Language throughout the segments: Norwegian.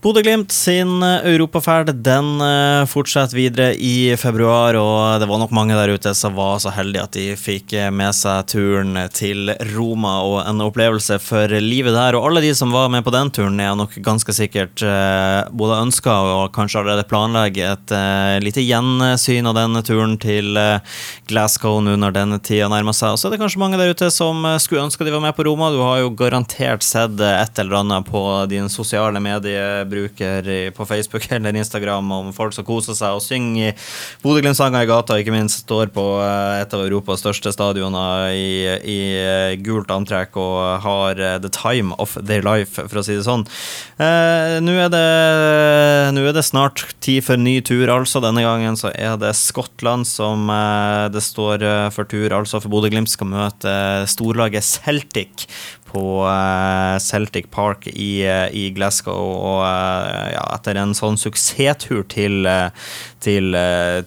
Bodø-Glimt sin eh, europaferd den eh, fortsetter videre i februar, og det var nok mange der ute som var så heldige at de fikk eh, med seg turen til Roma og en opplevelse for livet der. Og alle de som var med på den turen, er nok ganske sikkert både ønska og kanskje allerede planlegger et lite gjensyn av denne turen til Glasgow nå når denne tida nærmer seg. Og så er det kanskje mange der ute som skulle ønske de var med på Roma. Du har jo garantert sett et eller annet på dine sosiale medier bruker på Facebook eller Instagram om folk som koser seg og synger Bodø-Glimt-sanger i gata, ikke minst står på eh, et av Europas største stadioner i, i eh, gult antrekk og har eh, the time of their life, for å si det sånn. Eh, Nå er, er, det snart tid for ny tur, altså. Denne gangen så er det Skottland som eh, det står for tur, altså for Bodø-Glimt skal møte storlaget Celtic på uh, Celtic Park i, uh, i Glasgow. Og uh, ja, etter en sånn suksesstur til, til,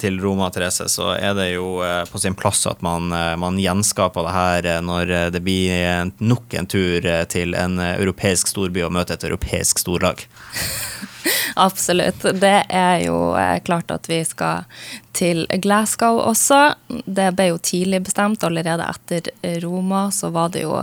til, Roma, Therese, så er det jo på sin plass at man, man gjenskaper det her når det blir nok en tur til en europeisk storby og møte et europeisk storlag. Absolutt. Det er jo klart at vi skal til Glasgow også. Det ble jo tidlig bestemt. Allerede etter Roma så var det jo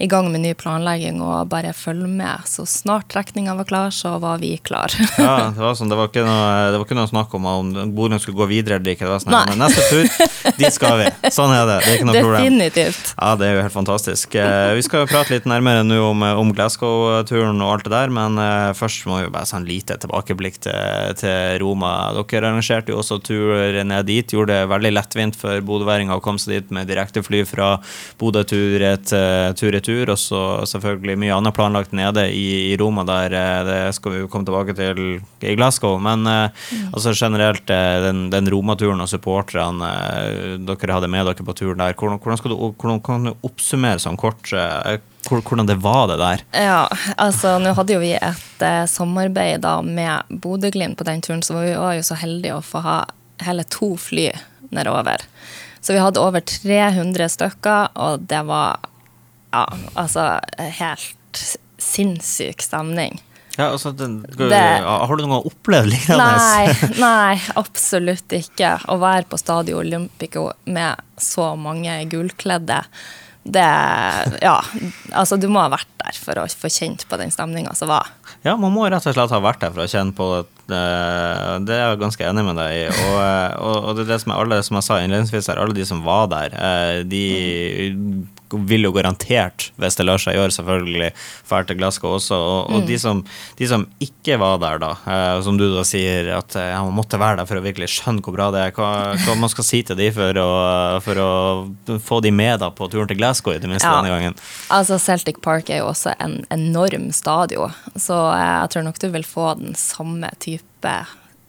i gang med ny planlegging og bare følge med. Så snart trekninga var klar, så var vi klar. ja, det var, sånn, det var, ikke noe, det var ikke noe snakk om om Bodø skulle gå videre eller ikke. Det var sånn, Men neste tur, dit skal vi. Sånn er det. Det er ikke noe Definitivt. problem. Ja, det er jo helt fantastisk. Eh, vi skal jo prate litt nærmere nå om, om Glasgow-turen og alt det der, men eh, først må vi bare sånn lite tilbakeblikk til, til Roma. Dere arrangerte jo også tur ned dit. Gjorde det veldig lettvint for bodøværinger å komme seg dit med direktefly fra Bodø tur-retur. Og så selvfølgelig mye annet planlagt nede i, i, Roma, der eh, det skal vi jo komme tilbake til i Glasgow. Men eh, mm. altså generelt, eh, den, den Roma-turen og supporterne dere hadde med dere på turen der, hvordan, hvordan, du, hvordan kan du oppsummere sånn kort? Hvordan det var det der? Ja, altså Nå hadde jo vi et eh, samarbeid da med Bodø-Glimt på den turen, så vi var jo så heldige å få ha hele to fly nedover. Så vi hadde over 300 stykker, og det var ja, altså helt sinnssyk stemning. Ja, altså, det, det, har du noen gang opplevd lignende? Nei, nei, absolutt ikke. Å være på Stadio Olympico med så mange gullkledde det Ja, altså du må ha vært der for å få kjent på den stemninga som var. Ja, man må rett og slett ha vært der for å kjenne på det. Det er jeg ganske enig med deg i. Og, og, og det, er det som, er alle, som jeg sa innledningsvis her, alle de som var der, De de vil jo garantert, hvis det lar seg gjøre, selvfølgelig dra til Glasgow også. Og, og mm. de, som, de, som, ikke var der, da, eh, som du da sier at ja, man måtte være der for å virkelig skjønne hvor bra det er, hva, hva man skal si til de for å, for å, få de med da på turen til Glasgow, i det minste ja. denne gangen? Altså Celtic Park er jo også en enorm stadion, så jeg tror nok du vil få den samme type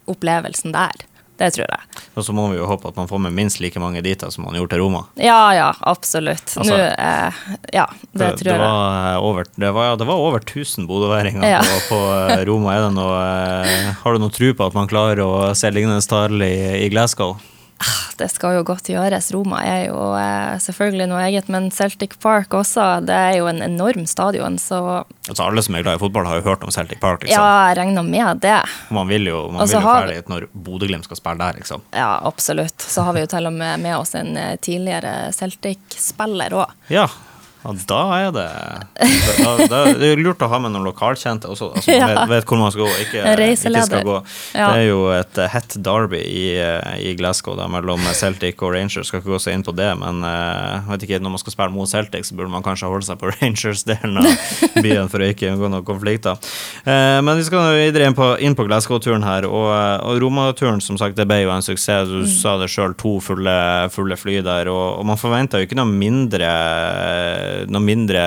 opplevelsen der. Det tror jeg. Og så må vi jo håpe at man får med minst like mange dit som man gjorde til Roma. Ja, ja, absolutt. Altså, Nå, eh, ja, det, det tror det var. Over, det, var, ja, det var over 1000 bodøværinger ja. på, på, eh, Roma. Noe, eh, har du noe tro på at man klarer å se lignende tall i, i Glasgow? Ah, det skal jo godt gjøres. Roma er jo eh, selvfølgelig noe eget, men Celtic Park også. Det er jo en enorm stadion, så Altså Alle som er glad i fotball, har jo hørt om Celtic Park. liksom. Ja, jeg regner med det. Man vil jo, man vil jo ferdig når Bodø-Glimt skal spille der, liksom. Ja, absolutt. Så har vi jo til og med med oss en eh, tidligere Celtic-spiller òg. Ja, ja, da er det da, da, Det er lurt å ha med noen lokalkjente også, altså, ja. vet, vet, hvor man skal gå, ikke, ikke skal gå. Ja. Det er jo et uh, hett derby i, uh, i Glasgow da, mellom Celtic og Rangers. Skal ikke gå så inn på det, men uh, vet ikke, når man skal spille mot Celtic, så burde man kanskje holde seg på Rangers-delen av byen for å ikke unngå noen konflikter. Uh, men vi skal videre inn på, inn på Glasgow-turen her, og, og Roma-turen som sagt, det ble jo en suksess. Du mm. sa det sjøl, to fulle, fulle, fly der, og, og man forventa jo ikke noe mindre noe mindre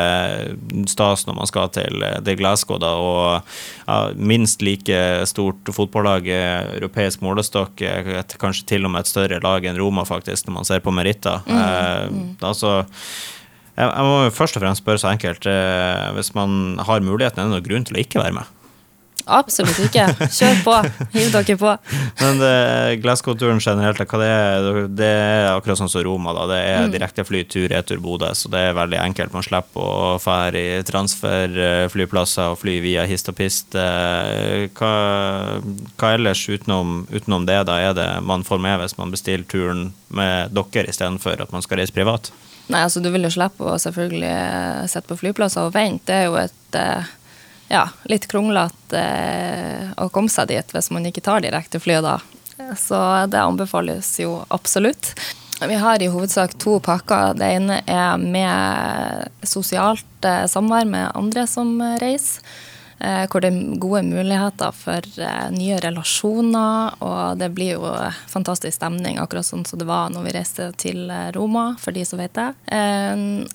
stas når man skal til, til Glasgow, da, og ja, minst like stort fotballag, europeisk målestokk, kanskje til og med et større lag enn Roma, faktisk, når man ser på meritter. Mm, eh, mm. altså jeg, må først og fremst spørre så enkelt, eh, hvis man har muligheten, er det noen grunn til å ikke være med? Absolutt ikke. Kjør på. Hiv dere på. Men Glasgow-turen generelt, det er, det er akkurat sånn som Roma. da, Det er direktefly tur-retur Bodø, så det er veldig enkelt. Man slipper å fære i transferflyplasser og fly via hist og pist. Eh, Hva, hva ellers utenom, utenom det da er det man får med hvis man bestiller turen med dere istedenfor at man skal reise privat? Nei, altså Du vil jo slippe å selvfølgelig eh, sitte på flyplasser og vente. Det er jo et eh, ja, litt kronglete eh, å komme seg dit hvis man ikke tar direkte fly da. Så det anbefales jo absolutt. Vi har i hovedsak to pakker. Det ene er med sosialt eh, samvær med andre som reiser. Eh, hvor det er gode muligheter for nye relasjoner, og det blir jo fantastisk stemning, akkurat sånn som det var når vi reiste til Roma, for de som vet det.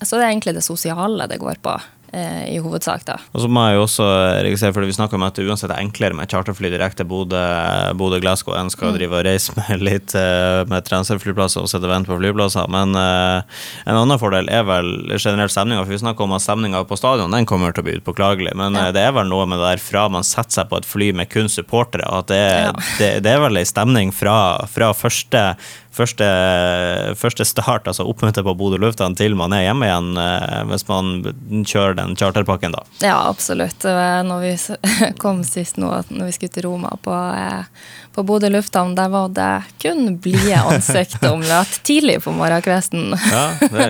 Så det er egentlig det sosiale det går på, i hovedsak, da. Og så må jeg jo også registrere, fordi vi snakker om at det uansett er enklere med charterfly direkte Bodø- Bodø-Glasgow enn skal drive og reise med litt eh, med transferflyplasser og sitte og vente på flyplasser. Men eh, en annen fordel er vel generelt stemninga. Vi snakker om at stemninga på stadion den kommer til å bli upåklagelig. Men Ja. eh, det er vel noe med det der fra man setter seg på et fly med kun supportere, at det, Ja. det, det er vel ei stemning fra, fra første, første, første start, altså oppmøte på Bodø lufthavn til man er hjemme igjen, eh, hvis man kjører den charterpakken, da. Ja, absolutt. Når vi kom sist nå, når vi skulle til Roma på, eh, på Bodø lufthavn, der var det kun blide ansikt møte tidlig på morgenkvisten. Ja,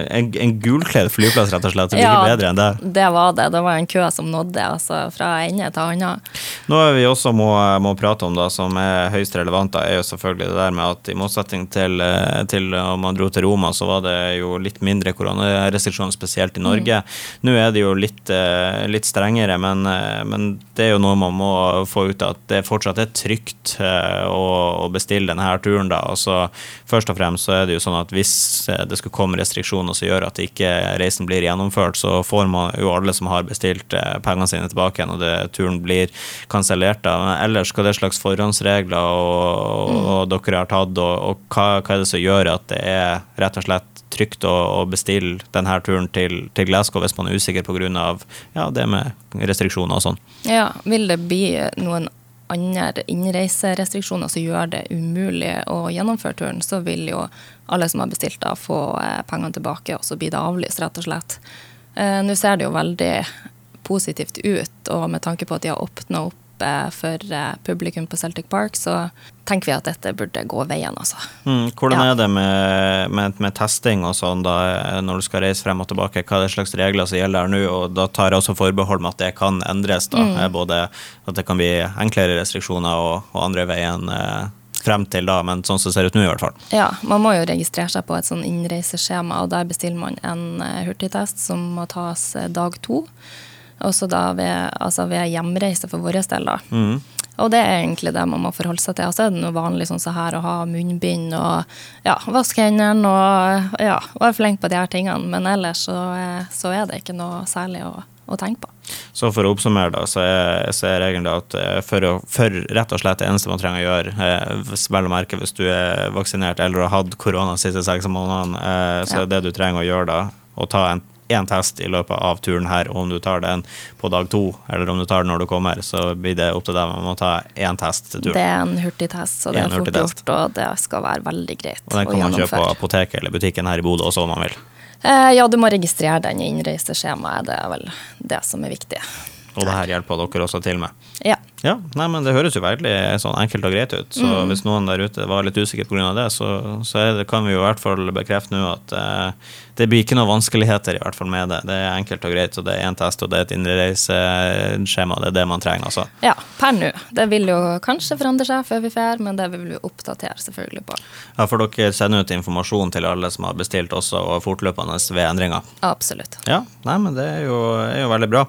en, en gulkledd flyplass, rett og slett. Det blir Ja, ikke bedre enn det. Det var det. Det var en kø som nådde altså, fra ende til annen. Noe vi også må, må prate om, da, som er høyst relevant, da, er jo selvfølgelig det der med at i motsetning til, eh, til om man dro til Roma, så var det jo litt mindre koronarestriksjoner, spesielt i Norge. Nå er det jo litt, eh, litt strengere, men, eh, men det er jo noe man må få ut at det fortsatt er trygt eh, å, å bestille denne turen. da, og så Først og fremst så er det jo sånn at hvis eh, det skulle komme restriksjoner som gjør at ikke reisen blir gjennomført, så får man jo alle som har bestilt eh, pengene sine tilbake igjen, og det, turen blir kansellert. ellers, hva det slags forhåndsregler og, og dere har tatt, og, og hva, hva er det som gjør at det er rett og slett trygt å, å bestille denne turen til, til Glasgow hvis man er usikker pga. Ja, det med restriksjoner og sånn? Ja, vil det bli noen andre innreiserestriksjoner som gjør det umulig å gjennomføre turen, så vil jo alle som har bestilt da, få eh, pengene tilbake, og så blir det avlyst, rett og slett. Eh, Nå ser det jo veldig positivt ut, og med tanke på at de har åpna opp eh, for eh, publikum på Celtic Park, så tenker vi at dette burde gå veien, altså. Mm, hvordan Ja. er det med, med, med testing og sånn da, eh, når du skal reise frem og tilbake? Hva er det slags regler som gjelder her nå? Og da tar jeg også forbehold med at det kan endres. da, Mm. eh, Både at det kan bli enklere restriksjoner og, og andre veien eh, frem til da, men sånn som det ser ut nå i hvert fall. Ja, man må jo registrere seg på et sånn innreiseskjema, og der bestiller man en hurtigtest som må tas dag to. Også da ved, altså ved hjemreise for vår del, da. Mm. Og det er egentlig det man må forholde seg til. Altså, er det noe vanlig sånn så her å ha munnbind og ja, vaske hendene og ja, være flink på de her tingene. Men ellers så, eh, så er det ikke noe særlig å, å tenke på. Så for å oppsummere, da, så er, så er da at eh, for, å, for rett og slett det eneste man trenger å gjøre, eh, vel å merke hvis du er vaksinert eller har hatt korona de siste seks månedene, eh, så Ja. er det du trenger å gjøre da, å ta en én test i løpet av turen her, og om du tar den på dag to, eller om du tar den når du kommer, så blir det opp til deg. Man må ta én test til turen. Det er en hurtigtest, så Det er er fort gjort, og det skal være veldig greit å gjennomføre. og den kan man kjøpe på apoteket eller butikken her i Bodø også, om man vil. Eh, ja, du må registrere den i innreiseskjemaet. Det er vel det som er viktig. Og det her hjelper dere også til med. Ja. Ja, nei, men Det høres jo veldig sånn enkelt og greit ut. Så hvis noen der ute var litt usikker pga. det, så, så det, kan vi jo i hvert fall bekrefte nå at eh, det blir ikke noen vanskeligheter i hvert fall med det. Det er enkelt og greit, og det er én test, og det er et innreiseskjema. Det er det man trenger, altså. ja, per nå. Det vil jo kanskje forandre seg før vi drar, men det vil vi oppdatere selvfølgelig på. Ja, For dere sender ut informasjon til alle som har bestilt også, og fortløpende ved endringer. Absolutt. Ja, nei, men det er jo, er jo veldig bra.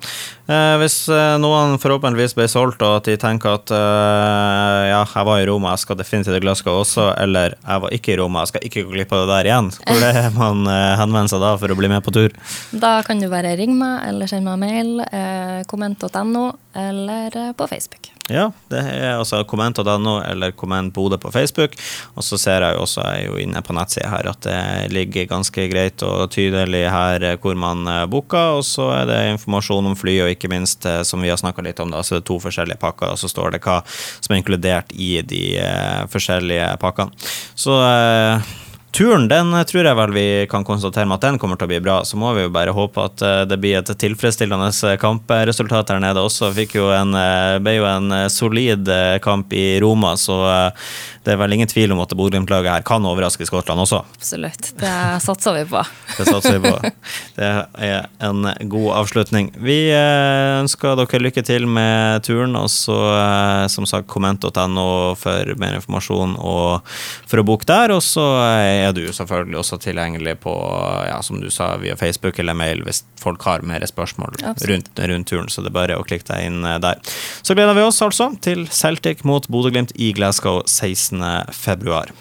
Eh, hvis eh, noen forhåpentligvis blir solgt, og at de tenker at uh, ja, jeg var i Roma, jeg skal definitivt til Glasgow også, eller jeg var ikke i Roma, jeg skal ikke gå glipp av det der igjen, hvor er man uh, henvender seg da for å bli med på tur? Da kan du bare ringe meg eller sende meg mail, uh, komment.no, eller på Facebook. Ja, det er altså komment.no eller komment Bodø på Facebook. Og så ser jeg jo også, jeg er jo inne på nettsida her, at det ligger ganske greit og tydelig her eh, hvor man eh, booker. Og så er det informasjon om fly, og ikke minst, eh, som vi har snakka litt om, da, så det er to forskjellige pakker, og så står det hva som er inkludert i de forskjellige pakkene. Så Turen den tror jeg vel vi kan konstatere med at den kommer til å bli bra. Så må vi jo bare håpe at eh, det blir et tilfredsstillende kampresultat her nede også. Fikk jo en, eh, ble jo en eh, solid kamp i Roma, så det er vel ingen tvil om at Bodø-Glimt-laget her kan overraske Skottland også. Absolutt. Det satser vi på. Det satser vi på. Det er en god avslutning. Vi ønsker dere lykke til med turen, og så som sagt komment.no for mer informasjon og for å booke der. Og så er du selvfølgelig også tilgjengelig på, ja, som du sa, via Facebook eller mail hvis folk har mer spørsmål rundt, rundt, turen. Så det er bare å klikke deg inn der. Så gleder vi oss altså til Celtic mot Bodø-Glimt i Glasgow 16. februar.